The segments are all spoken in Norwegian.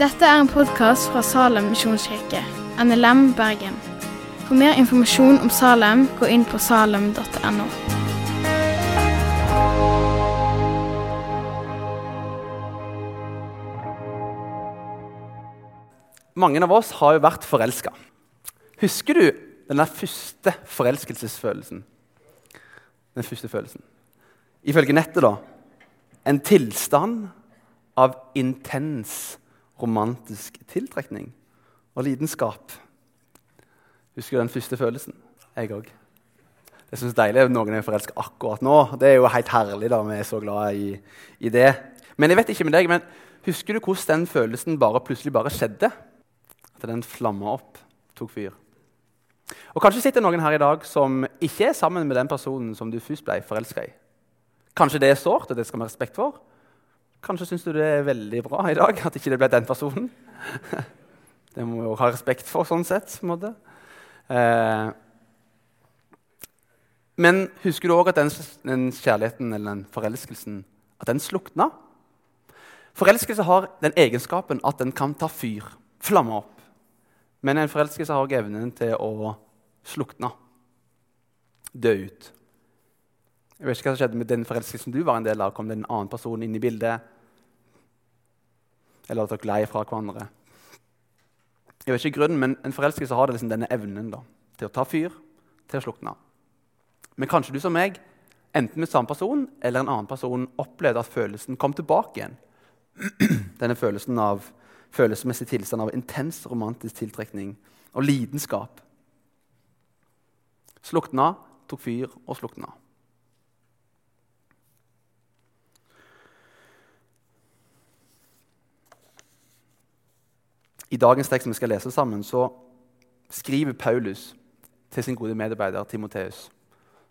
Dette er en podkast fra Salem misjonskirke, NLM Bergen. For mer informasjon om Salem, gå inn på salem.no. Mange av oss har jo vært forelska. Husker du den der første forelskelsesfølelsen? Den første følelsen. Ifølge nettet, da. En tilstand av intens romantisk tiltrekning og lidenskap. Husker du den første følelsen? Jeg òg. Det synes det er deilig noen er forelska akkurat nå. Det er jo helt herlig. da, Vi er så glad i, i, det. Men jeg vet ikke med deg, men husker du hvordan den følelsen bare plutselig bare skjedde? At den flamma opp, tok fyr. Og Kanskje sitter noen her i dag som ikke er sammen med den personen som du først ble forelska i. Kanskje det er sårt, og det skal vi ha respekt for. Kanskje syns du det er veldig bra i dag at ikke det ble den personen. Det må vi jo ha respekt for, sånn sett. på en måte. Eh, men husker du òg at den, den, kjærligheten eller den forelskelsen at den slukna? Forelskelse har den egenskapen at den kan ta fyr, flamme opp. Men en forelskelse har òg evnen til å slukne, dø ut. Jeg vet ikke hva som skjedde med den forelskelsen du var en del av. Kom det en annen person inn i bildet? Eller dere lei fra hverandre? Jeg vet ikke grunnen, men En forelskelse har liksom denne evnen da, til å ta fyr, til å slukne. Men kanskje du som meg, enten med samme person eller en annen person, opplevde at følelsen kom tilbake igjen. Denne følelsen av følelsesmessig tilstand av intens romantisk tiltrekning og lidenskap. Slukna, tok fyr og slukna. I dagens tekst vi skal lese sammen, så skriver Paulus til sin gode medarbeider Timoteus,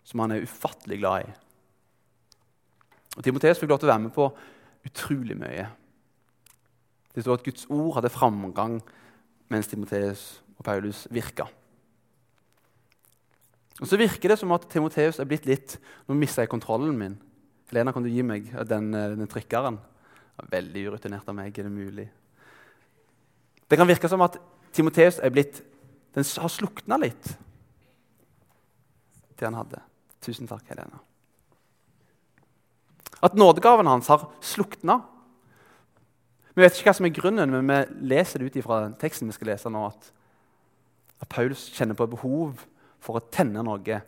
som han er ufattelig glad i. Og Timoteus fikk lov til å være med på utrolig mye. Det står at Guds ord hadde framgang mens Timoteus og Paulus virka. Og Så virker det som at Timoteus er blitt litt Nå mista jeg kontrollen min. Helena, kan du gi meg den, eh, den trykkeren? Veldig urutinert av meg. Er det mulig? Det kan virke som at Timoteus har slukna litt, det han hadde. Tusen takk, Helena. At nådegaven hans har slukna. Vi vet ikke hva som er grunnen, men vi leser det ut fra teksten vi skal lese nå, at, at Paulus kjenner på behov for å tenne noe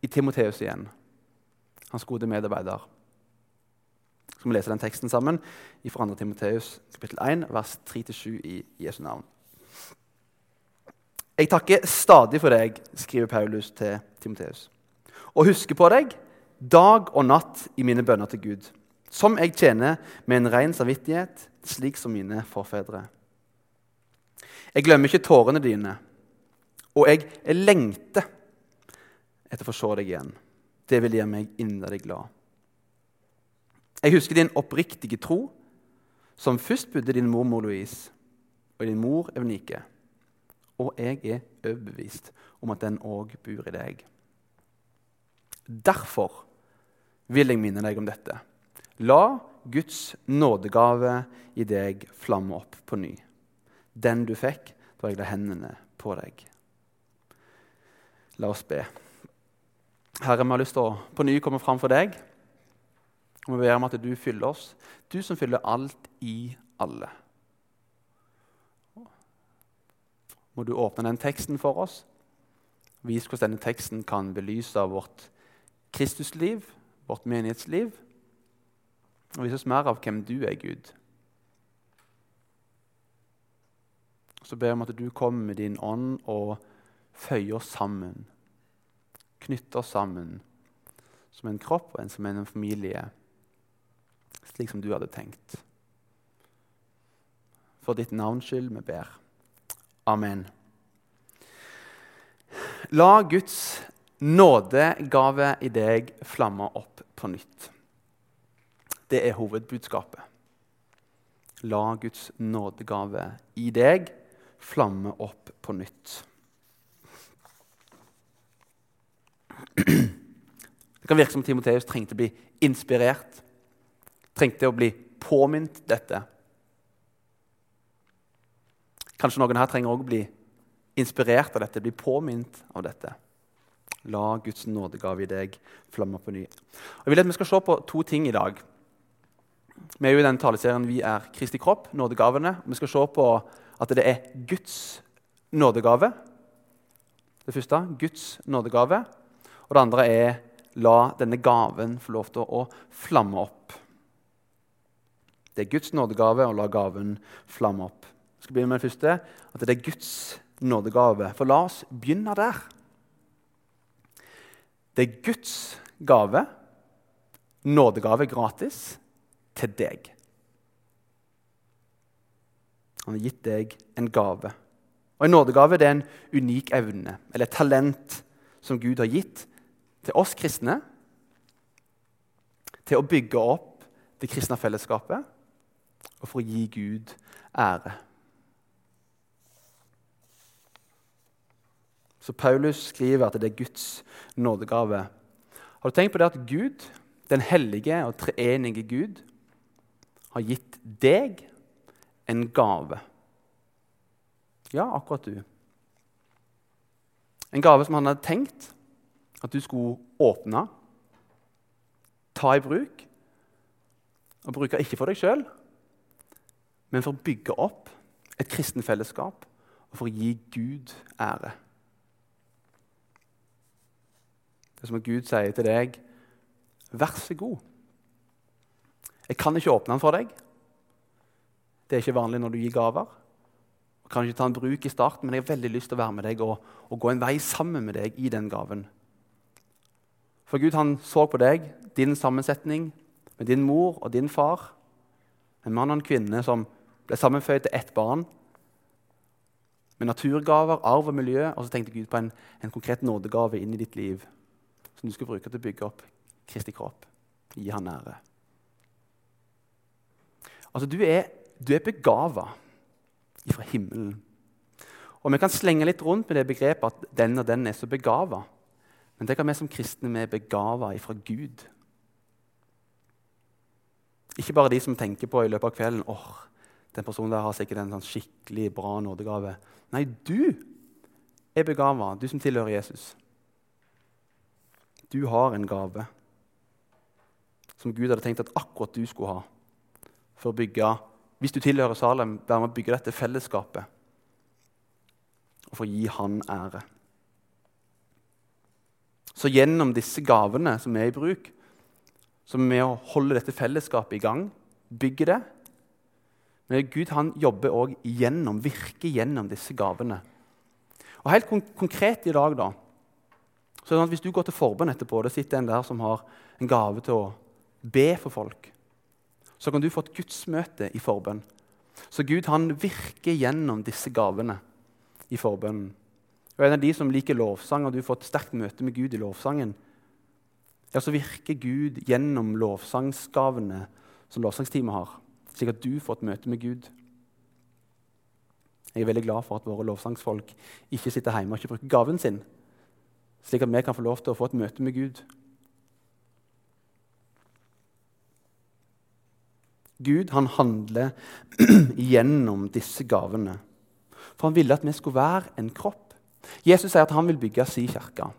i Timoteus igjen, hans gode medarbeider skal vi lese den teksten sammen fra 2. Timoteus kapittel 1, vers 3-7 i Jesu navn. Jeg takker stadig for deg, skriver Paulus til Timoteus, og husker på deg dag og natt i mine bønner til Gud, som jeg tjener med en ren samvittighet, slik som mine forfedre. Jeg glemmer ikke tårene dine, og jeg lengter etter å få se deg igjen. Det vil gjøre meg inderlig glad. Jeg husker din oppriktige tro, som først bodde din mormor Louise og din mor Evnike. Og jeg er overbevist om at den òg bor i deg. Derfor vil jeg minne deg om dette. La Guds nådegave i deg flamme opp på ny. Den du fikk da jeg la hendene på deg. La oss be. Herre, vi har lyst til å på ny komme fram for deg. Og vi ber om at du fyller oss, du som fyller alt i alle. Må du åpne den teksten for oss. Vis hvordan denne teksten kan belyse vårt Kristusliv, vårt menighetsliv. Og vis oss mer av hvem du er, Gud. Så ber jeg om at du kommer med din ånd og føyer oss sammen. Knytter oss sammen som en kropp og en som en familie slik som du hadde tenkt. For ditt navns skyld vi ber. Amen. La Guds nådegave i deg flamme opp på nytt. Det er hovedbudskapet. La Guds nådegave i deg flamme opp på nytt. Det kan virke som Timoteus trengte å bli inspirert trengte å bli påminnet dette. Kanskje noen her trenger også bli inspirert av dette, bli påminnet av dette. La Guds nådegave i deg flamme på ny. Jeg vil at Vi skal se på to ting i dag. Vi er jo i den taleserien 'Vi er Kristi kropp', nådegavene. Vi skal se på at det er Guds nådegave. Det første Guds nådegave. Og det andre er la denne gaven få lov til å flamme opp. Det er Guds nådegave å la gaven flamme opp. Jeg skal begynne med det første, at det er Guds nådegave. For la oss begynne der. Det er Guds gave, nådegave gratis, til deg. Han har gitt deg en gave. Og En nådegave er en unik evne eller et talent som Gud har gitt til oss kristne til å bygge opp det kristne fellesskapet og for å gi Gud ære. Så Paulus skriver at det er Guds nådegave. Har du tenkt på det at Gud, den hellige og treenige Gud, har gitt deg en gave? Ja, akkurat du. En gave som han hadde tenkt at du skulle åpne, ta i bruk. Og bruke ikke for deg sjøl, men for å bygge opp et kristen fellesskap og for å gi Gud ære. Det er som at Gud sier til deg, 'Vær så god'. Jeg kan ikke åpne den for deg. Det er ikke vanlig når du gir gaver. Jeg kan ikke ta en bruk i starten, men jeg har veldig lyst til å være med deg og, og gå en vei sammen med deg i den gaven. For Gud han så på deg, din sammensetning, med din mor og din far. En mann og en kvinne som ble sammenføyd til ett barn. Med naturgaver, arv og miljø. Og så tenkte Gud på en, en konkret nådegave inn i ditt liv som du skal bruke til å bygge opp Kristi kropp. Gi han ære. Altså, Du er, du er begava fra himmelen. Og Vi kan slenge litt rundt med det begrepet at den og den er så begava. Men tenk at vi som kristne vi er begava fra Gud. Ikke bare de som tenker på i løpet av kvelden åh, den personen der har sikkert en sånn skikkelig bra nådegave. Nei, du er begava, du som tilhører Jesus. Du har en gave som Gud hadde tenkt at akkurat du skulle ha. For å bygge, Hvis du tilhører Salem, være med å bygge dette fellesskapet. Og for å gi Han ære. Så gjennom disse gavene som er i bruk, som er med å holde dette fellesskapet i gang, bygge det Men Gud han jobber òg gjennom, virker gjennom disse gavene. Og Helt konkret i dag da, så er det sånn Hvis du går til forbønn etterpå, det sitter en der som har en gave til å be for folk, så kan du få et gudsmøte i forbønn. Så Gud han virker gjennom disse gavene i forbønnen. Og En av de som liker lovsang, og du får et sterkt møte med Gud i lovsangen, ja, så virker Gud gjennom lovsangsgavene som lovsangsteamet har, slik at du får et møte med Gud. Jeg er veldig glad for at våre lovsangsfolk ikke sitter hjemme og ikke bruker gaven sin, slik at vi kan få lov til å få et møte med Gud. Gud han handler gjennom disse gavene. For han ville at vi skulle være en kropp. Jesus sier at han vil bygge si kirke.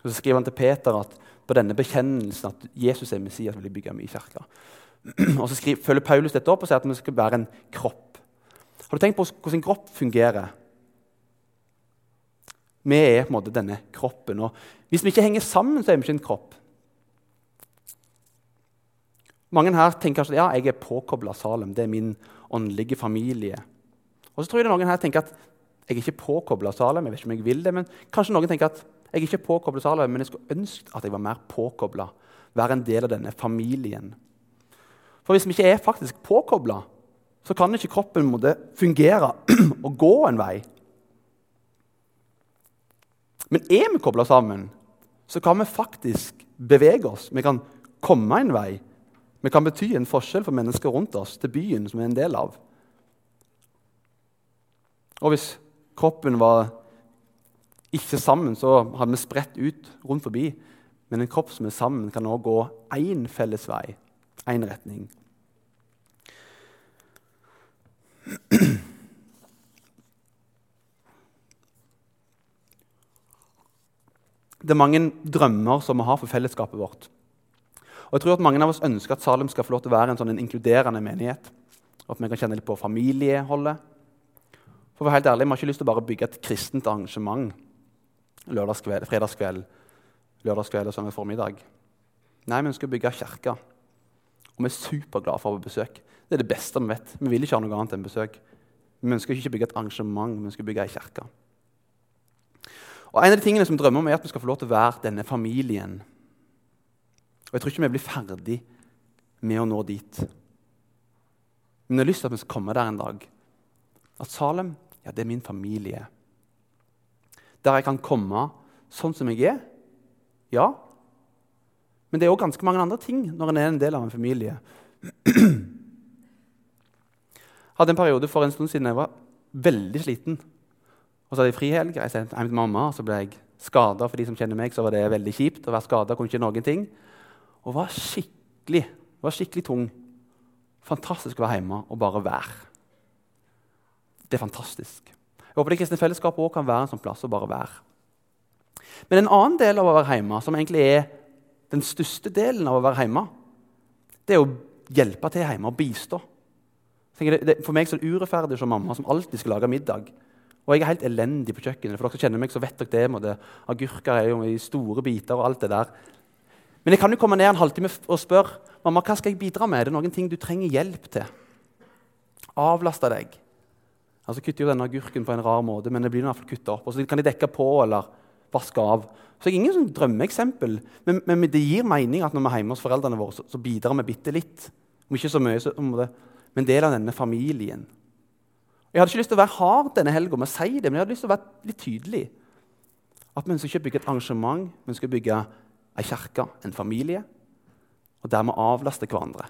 Så skriver han til Peter at på denne bekjennelsen at Jesus er Messias, vil jeg bygge mye kirke. Og Så skriver, følger Paulus dette opp og sier at vi skal være en kropp. Har du tenkt på hvordan en kropp fungerer? Vi er på en måte denne kroppen. og Hvis vi ikke henger sammen, så er vi ikke en kropp. Mange her tenker kanskje at ja, jeg er påkobla Salem. Det er min åndelige familie. Og så tror jeg noen her tenker at jeg er ikke påkobla Salem. jeg vet ikke om jeg vil det, men Kanskje noen tenker at jeg er ikke påkobla Salem, men jeg skulle ønske at jeg var mer påkobla. Være en del av denne familien. For hvis vi ikke er faktisk påkobla, så kan ikke kroppen måtte fungere og gå en vei. Men er vi kobla sammen, så kan vi faktisk bevege oss. Vi kan komme en vei. Vi kan bety en forskjell for mennesker rundt oss, til byen som vi er en del av. Og hvis kroppen var ikke sammen, så hadde vi spredt ut rundt forbi. Men en kropp som er sammen, kan også gå én felles vei, én retning. Det er mange drømmer som vi har for fellesskapet vårt. Og jeg tror at Mange av oss ønsker at Salem skal få lov til å være en sånn inkluderende menighet. Og At vi kan kjenne litt på familieholdet. For å være helt ærlig, Vi har ikke lyst til å bare bygge et kristent arrangement lørdagskveld, fredagskveld, lørdagskveld og søndag formiddag. Nei, vi ønsker å bygge kirke. Og vi er superglade for å få besøk. Det er det beste vi vet. Vi vil ikke ha noe annet enn besøk. Vi ønsker ikke å bygge et arrangement, vi ønsker å bygge ei kirke. Og En av de tingene som drømmer om er at vi skal få lov til å være denne familien. Og Jeg tror ikke vi blir ferdig med å nå dit. Men jeg har lyst til at vi skal komme der en dag. At Salem ja, det er min familie. Der jeg kan komme sånn som jeg er. Ja. Men det er òg ganske mange andre ting når en er en del av en familie. Jeg hadde en periode for en stund siden jeg var veldig sliten. Og så hadde jeg frihelg. Jeg sendte hjem til mamma, og så ble jeg skada. For de som kjenner meg, så var det veldig kjipt å være skada. Kunne ikke noen ting. Og var skikkelig, var skikkelig tung. Fantastisk å være hjemme og bare være. Det er fantastisk. Jeg håper det kristne fellesskapet også kan være en sånn plass å bare være. Men en annen del av å være hjemme, som egentlig er den største delen av å være hjemme, det er å hjelpe til hjemme og bistå. For meg er det urettferdig som mamma som alltid skal lage middag. Og jeg er helt elendig på kjøkkenet. For dere som kjenner meg, så vet dere det. Måtte, agurker er jo i store biter og alt det der. Men jeg kan jo komme ned en halvtime og spørre mamma, hva skal jeg bidra med. Er det noen ting du trenger hjelp til? Avlaste deg. Altså kutter jo denne agurken på en rar måte, men det blir i hvert fall kutta opp. Og så kan de dekke på eller vaske av. Så jeg er ingen sånn drømmeeksempel, men, men, det gir mening at når vi er hjemme hos foreldrene våre, så, så bidrar vi bitte litt. Om ikke så mye, så, men del av denne familien. Jeg hadde ikke lyst til å være hard denne helga det, men jeg hadde lyst til å være litt tydelig. At vi ønsker ikke bygge et arrangement, vi skal bygge ei kirke, en familie, og dermed avlaste hverandre.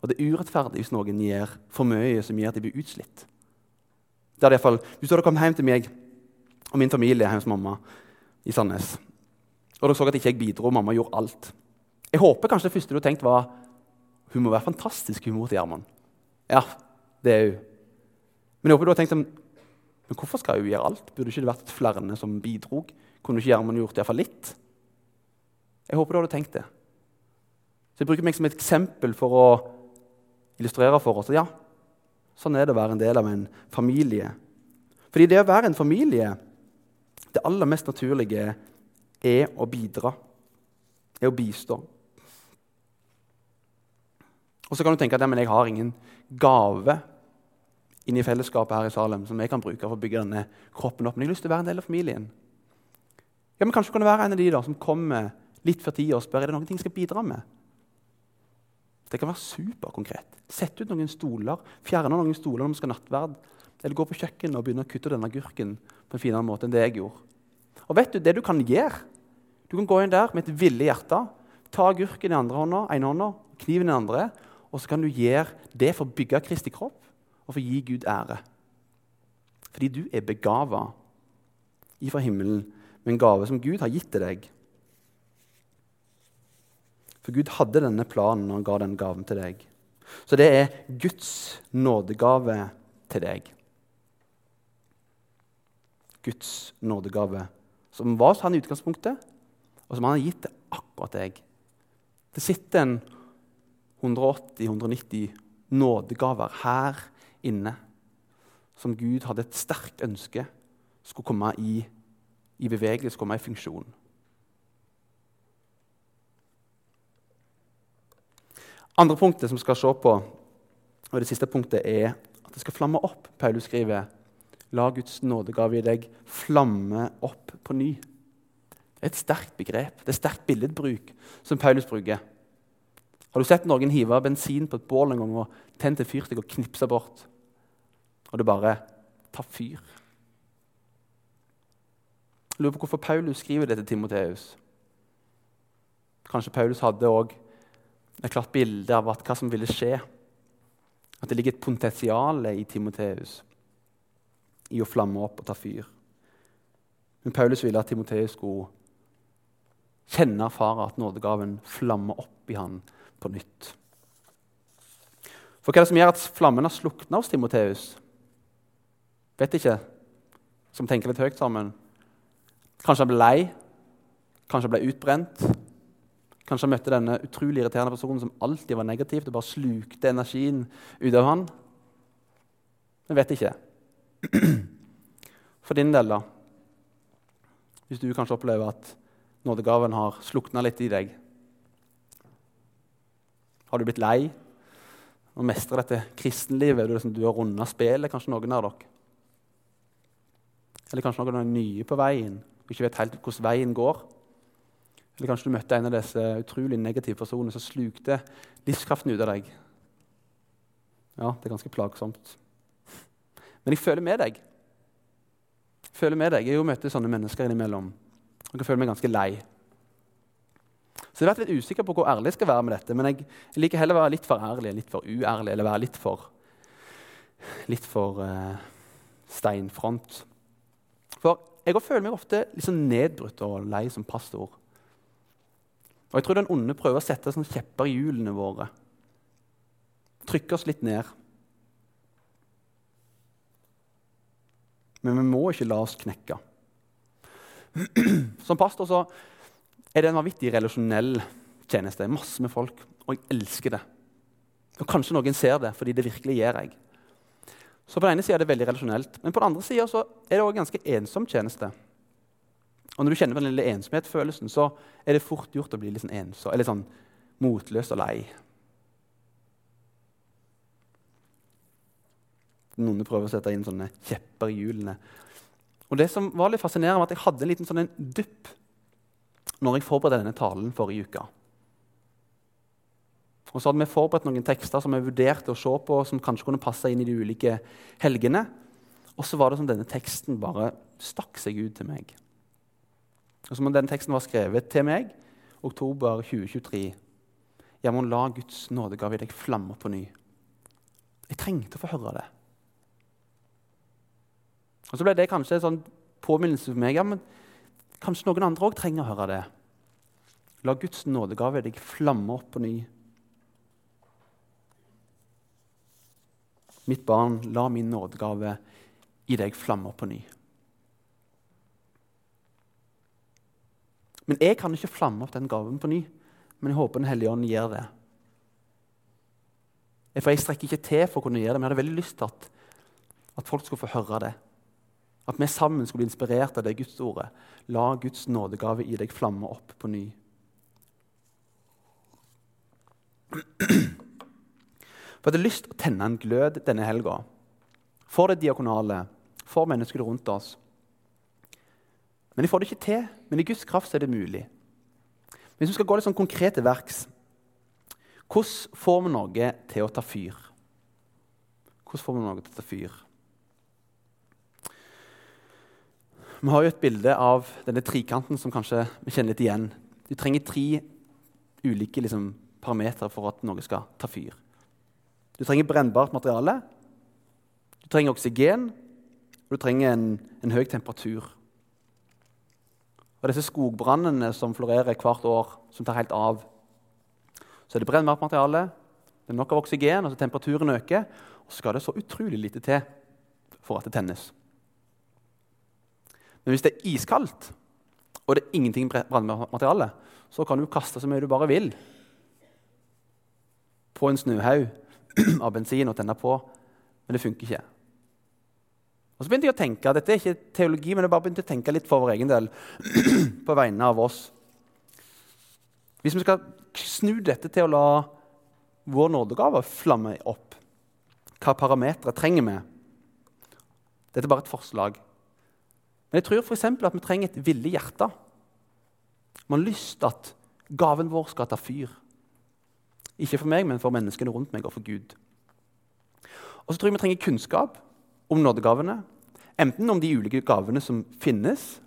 Og Det er urettferdig hvis noen gjør for mye som gjør at de blir utslitt. Det er i fall, hvis du hadde kommet hjem til meg og min familie hjemme hos mamma i Sandnes, og dere så at ikke jeg bidro, og mamma gjorde alt Jeg håper kanskje det første du tenkte, tenkt, var hun må være fantastisk humor til Gjermund. Ja, det er hun. Men jeg håper du har tenkt men hvorfor skal hun gjøre alt? Burde ikke det vært flere som bidrog? Kunne ikke Gjermund gjort iallfall litt? Jeg håper du hadde tenkt det. Så Jeg bruker meg som et eksempel for å illustrere for oss. Ja, sånn er det å være en del av en familie. Fordi det å være en familie, det aller mest naturlige er å bidra. Er å bistå. Og så kan du tenke at jeg har ingen gave inn i fellesskapet her i Salem som jeg kan bruke for å bygge denne kroppen opp. Men jeg har lyst til å være en del av familien. Ja, men Kanskje kan det være en av de da, som kommer litt før tida og spør er det noen ting jeg skal bidra med. Det kan være superkonkret. Sett ut noen stoler, fjerne noen stoler når vi skal nattverd. Eller gå på kjøkkenet og begynne å kutte denne agurken på en finere måte enn det jeg gjorde. Og vet du, det du kan gjøre Du kan gå inn der med et villig hjerte, ta agurken i andre hånda, ene hånda, kniven i den andre, og så kan du gjøre det for å bygge Kristi kropp og for å gi Gud ære. Fordi du er begava ifra himmelen med en gave som Gud har gitt til deg. For Gud hadde denne planen når han ga den gaven til deg. Så det er Guds nådegave til deg. Guds nådegave, som var hos han i utgangspunktet, og som han har gitt til akkurat deg. Det sitter en 180-190 nådegaver her inne som Gud hadde et sterkt ønske skulle komme i, i bevegelse, komme i funksjon. Andre punktet som vi skal se på, og det siste punktet, er at det skal flamme opp. Paulus skriver La Guds nådegave i deg flamme opp på ny. Det er et sterkt begrep. Det er sterkt billedbruk som Paulus bruker. Har du sett noen hive bensin på et bål en gang og tente en fyrstikke og knipse bort? og det bare tar fyr. Jeg lurer på hvorfor Paulus skriver det til Timoteus. Kanskje Paulus hadde òg et klart bilde av hva som ville skje. At det ligger et potensial i Timoteus i å flamme opp og ta fyr. Men Paulus ville at Timoteus skulle Kjenne og erfare at nådegaven flammer opp i han på nytt. For hva er det som gjør at flammen har slukna hos Timoteus? Vet ikke. Som tenker litt høyt sammen. Kanskje han ble lei. Kanskje han ble utbrent. Kanskje han møtte denne utrolig irriterende personen som alltid var negativ. Det bare slukte energien ut av han. Jeg vet ikke. For din del, da? Hvis du kanskje opplever at nådegaven har slukna litt i deg. Har du blitt lei? å mestre dette kristenlivet? Du, liksom, du har runda spillet, kanskje noen av dere. Eller kanskje noen er nye på veien og ikke vet helt hvordan veien går. Eller kanskje du møtte en av disse utrolig negative personene som slukte livskraften ut av deg. Ja, det er ganske plagsomt. Men jeg føler med deg. Jeg føler med deg. Jeg har møtt sånne mennesker innimellom. Og jeg føler meg ganske lei. Så jeg har vært litt usikker på hvor ærlig jeg skal være med dette. Men jeg, liker heller å være litt for ærlig, litt for uærlig, eller være litt for, litt for uh, steinfront. For jeg føler meg ofte litt sånn nedbrutt og lei som pastor. Og jeg tror den onde prøver å sette sånn kjepper i hjulene våre. Trykke oss litt ned. Men vi må ikke la oss knekke. Som pastor så er det en vanvittig relasjonell tjeneste. Masse med folk, og jeg elsker det. Og Kanskje noen ser det, fordi det virkelig gjør jeg. Så På den ene sida er det veldig relasjonelt, men på den andre sida er det en ganske ensom tjeneste. Og Når du kjenner på den lille ensomhetsfølelsen, så er det fort gjort å bli litt sånn ensom, eller sånn motløs og lei. Noen prøver å sette inn sånne kjepper i hjulene. Og Det som var litt fascinerende, var at jeg hadde en liten sånn en dupp når jeg forberedte denne talen forrige uke. Og så hadde vi forberedt noen tekster som vi vurderte å se på, som kanskje kunne passe inn i de ulike helgene. Og så var det som denne teksten bare stakk seg ut til meg. Og som om den teksten var skrevet til meg oktober 2023. Jeg må la Guds nådegave i deg flamme på ny. Jeg trengte å få høre det. Og Så ble det kanskje en sånn påminnelse for meg. ja, men Kanskje noen andre òg trenger å høre det. La Guds nådegave i deg flamme opp på ny. Mitt barn, la min nådegave i deg flamme opp på ny. Men jeg kan ikke flamme opp den gaven på ny. Men jeg håper Den hellige ånd gjør det. For Jeg strekker ikke til for å kunne gjøre det, men jeg hadde veldig lyst til at, at folk skulle få høre det. At vi sammen skulle bli inspirert av det Guds ordet. La Guds nådegave i deg flamme opp på ny. For jeg hadde lyst til å tenne en glød denne helga for det diakonale, for menneskene rundt oss. Men de får det ikke til. Men i Guds kraft er det mulig. Hvis vi skal gå litt sånn konkret til verks Hvordan får vi noe til å ta fyr? Hvordan får vi noe til å ta fyr? Vi har jo et bilde av denne trikanten som kanskje vi kjenner litt igjen. Du trenger tre ulike liksom, parametere for at noe skal ta fyr. Du trenger brennbart materiale, du trenger oksygen, og du trenger en, en høy temperatur. Og disse skogbrannene som florerer hvert år, som tar helt av, så er det brennbart materiale, det er nok av oksygen, og så temperaturen øker, og så skal det så utrolig lite til for at det tennes. Men hvis det er iskaldt, og det er ingenting brannmateriale, så kan du kaste så mye du bare vil på en snøhaug av bensin og tenne på, men det funker ikke. Og så begynte jeg å tenke, Dette er ikke teologi, men jeg bare begynte å tenke litt for vår egen del. på vegne av oss. Hvis vi skal snu dette til å la vår nådegave flamme opp, hva parametere trenger vi? Dette er bare et forslag. Men jeg tror f.eks. at vi trenger et villig hjerte. Vi har lyst til at gaven vår skal ta fyr. Ikke for meg, men for menneskene rundt meg og for Gud. Og så tror jeg vi trenger kunnskap om nådegavene. Enten om de ulike gavene som finnes,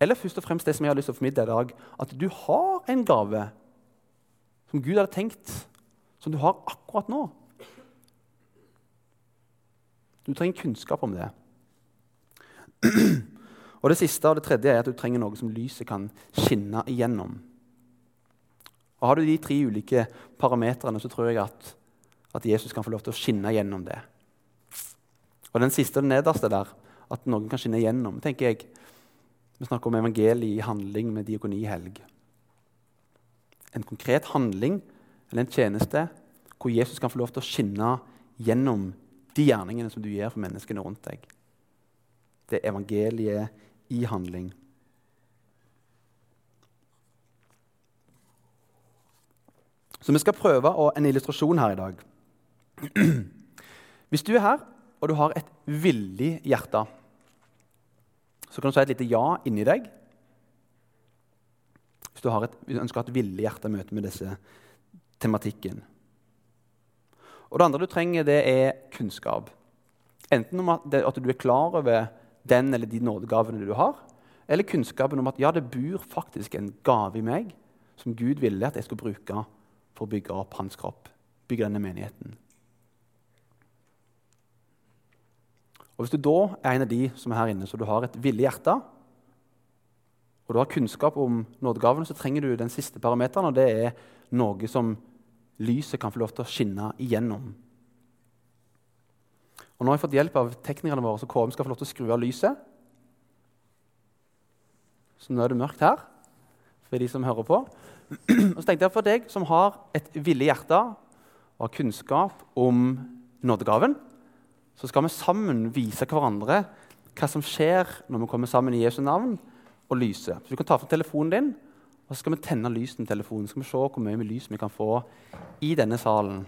eller først og fremst det som jeg har lyst til å formidle i dag, at du har en gave som Gud hadde tenkt, som du har akkurat nå. Du trenger kunnskap om det. Og Det siste og det tredje er at du trenger noe som lyset kan skinne igjennom. Og Har du de tre ulike parametrene, så tror jeg at, at Jesus kan få lov til å skinne gjennom det. Og den siste og den nederste der, at noen kan skinne gjennom, tenker jeg Vi snakker om evangeliet i handling med diakoni i helg. En konkret handling eller en tjeneste hvor Jesus kan få lov til å skinne gjennom de gjerningene som du gjør for menneskene rundt deg. Det er evangeliet i handling. Så vi skal prøve en illustrasjon her i dag. Hvis du er her og du har et villig hjerte, så kan du si et lite ja inni deg. Hvis du et, ønsker å ha et villig hjerte i møte med disse tematikken. Og Det andre du trenger, det er kunnskap. Enten om at, at du er klar over den eller de nådegavene du har, eller kunnskapen om at ja, det bor faktisk en gave i meg som Gud ville at jeg skulle bruke for å bygge opp hans kropp, bygge denne menigheten. Og Hvis du da er en av de som er her inne, så du har et villig hjerte, og du har kunnskap om nådegavene, så trenger du den siste parameteren, og det er noe som lyset kan få lov til å skinne igjennom. Og Nå har jeg fått hjelp av teknikerne våre, så KM skal få lov til å skru av lyset. Så nå er det mørkt her for de som hører på. Og så tenkte jeg For deg som har et villig hjerte og har kunnskap om nådegaven, så skal vi sammen vise hverandre hva som skjer når vi kommer sammen i Jesu navn og lyser. Så Du kan ta fram telefonen din, og så skal vi tenne lysen i telefonen. Så skal vi se hvor mye lys vi kan få i denne salen.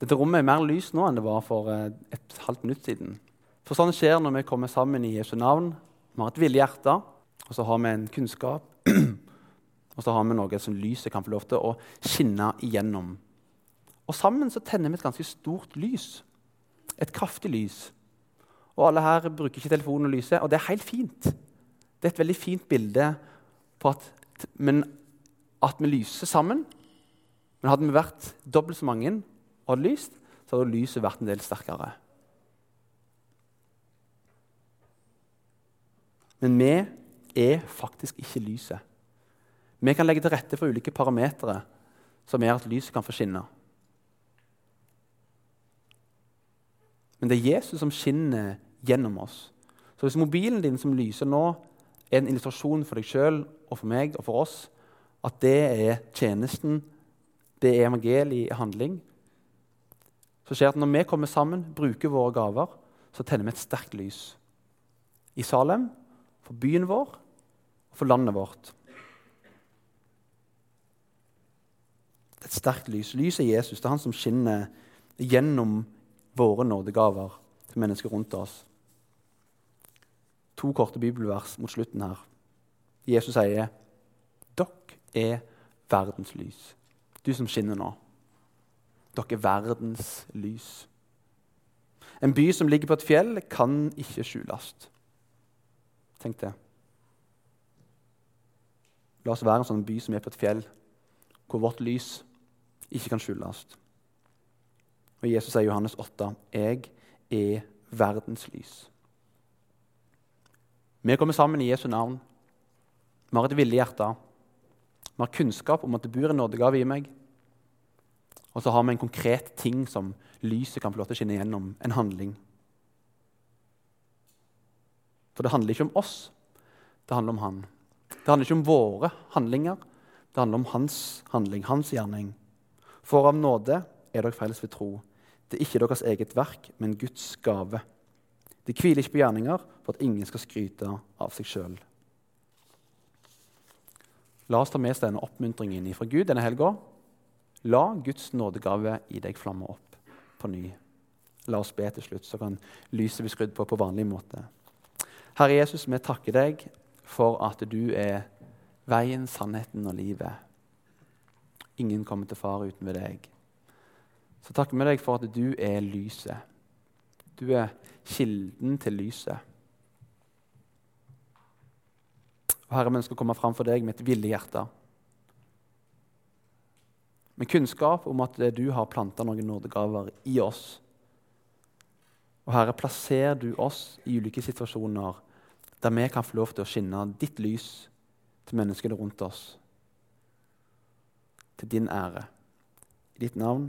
Dette rommet er mer lys nå enn det var for eh, et halvt minutt siden. For sånn skjer når vi kommer sammen i Jesu navn. Vi har et villig hjerte, og så har vi en kunnskap. og så har vi noe som lyset kan få lov til å skinne igjennom. Og sammen så tenner vi et ganske stort lys. Et kraftig lys. Og alle her bruker ikke telefonen og lyset, og det er helt fint. Det er et veldig fint bilde på at, men, at vi lyser sammen. Men hadde vi vært dobbelt så mange og hadde lyst, så hadde lyset vært en del sterkere. Men vi er faktisk ikke lyset. Vi kan legge til rette for ulike parametere som gjør at lyset kan få skinne. Men det er Jesus som skinner gjennom oss. Så hvis mobilen din som lyser nå, er en illustrasjon for deg sjøl og for meg og for oss, at det er tjenesten, det er evangeliet i handling, så skjer det at når vi kommer sammen, bruker våre gaver, så tenner vi et sterkt lys. I Salem, for byen vår og for landet vårt. Et sterkt lys. Lyset er Jesus. Det er han som skinner gjennom våre nådegaver til mennesker rundt oss. To korte bibelvers mot slutten her. Jesus sier, 'Dere er verdens lys'. Du som skinner nå. Dere er verdens lys. En by som ligger på et fjell, kan ikke skjules. Tenk det. La oss være en sånn by som er på et fjell, hvor vårt lys ikke kan skjules. Og Jesus sier i Johannes 8.: Jeg er verdens lys. Vi kommer sammen i Jesu navn. Vi har et villig hjerte. Vi har kunnskap om at det bor en nådegave i meg. Og så har vi en konkret ting som lyset kan få lov til å skinne gjennom. En handling. For det handler ikke om oss, det handler om Han. Det handler ikke om våre handlinger, det handler om hans handling, hans gjerning. For av nåde er dere frelst ved tro. Det er ikke deres eget verk, men Guds gave. Det hviler ikke på gjerninger for at ingen skal skryte av seg sjøl. La oss ta med oss denne oppmuntringen fra Gud denne helga. La Guds nådegave i deg flamme opp på ny. La oss be til slutt, så kan lyset bli skrudd på på vanlig måte. Herre Jesus, vi takker deg for at du er veien, sannheten og livet. Ingen kommer til far uten ved deg. Så takker vi deg for at du er lyset. Du er kilden til lyset. Og Herre, vi ønsker å komme fram for deg med et villig hjerte. Med kunnskap om at du har planta noen nådegaver i oss. Og Herre, plasser du oss i ulike situasjoner Der vi kan få lov til å skinne ditt lys til menneskene rundt oss. Til din ære. I ditt navn.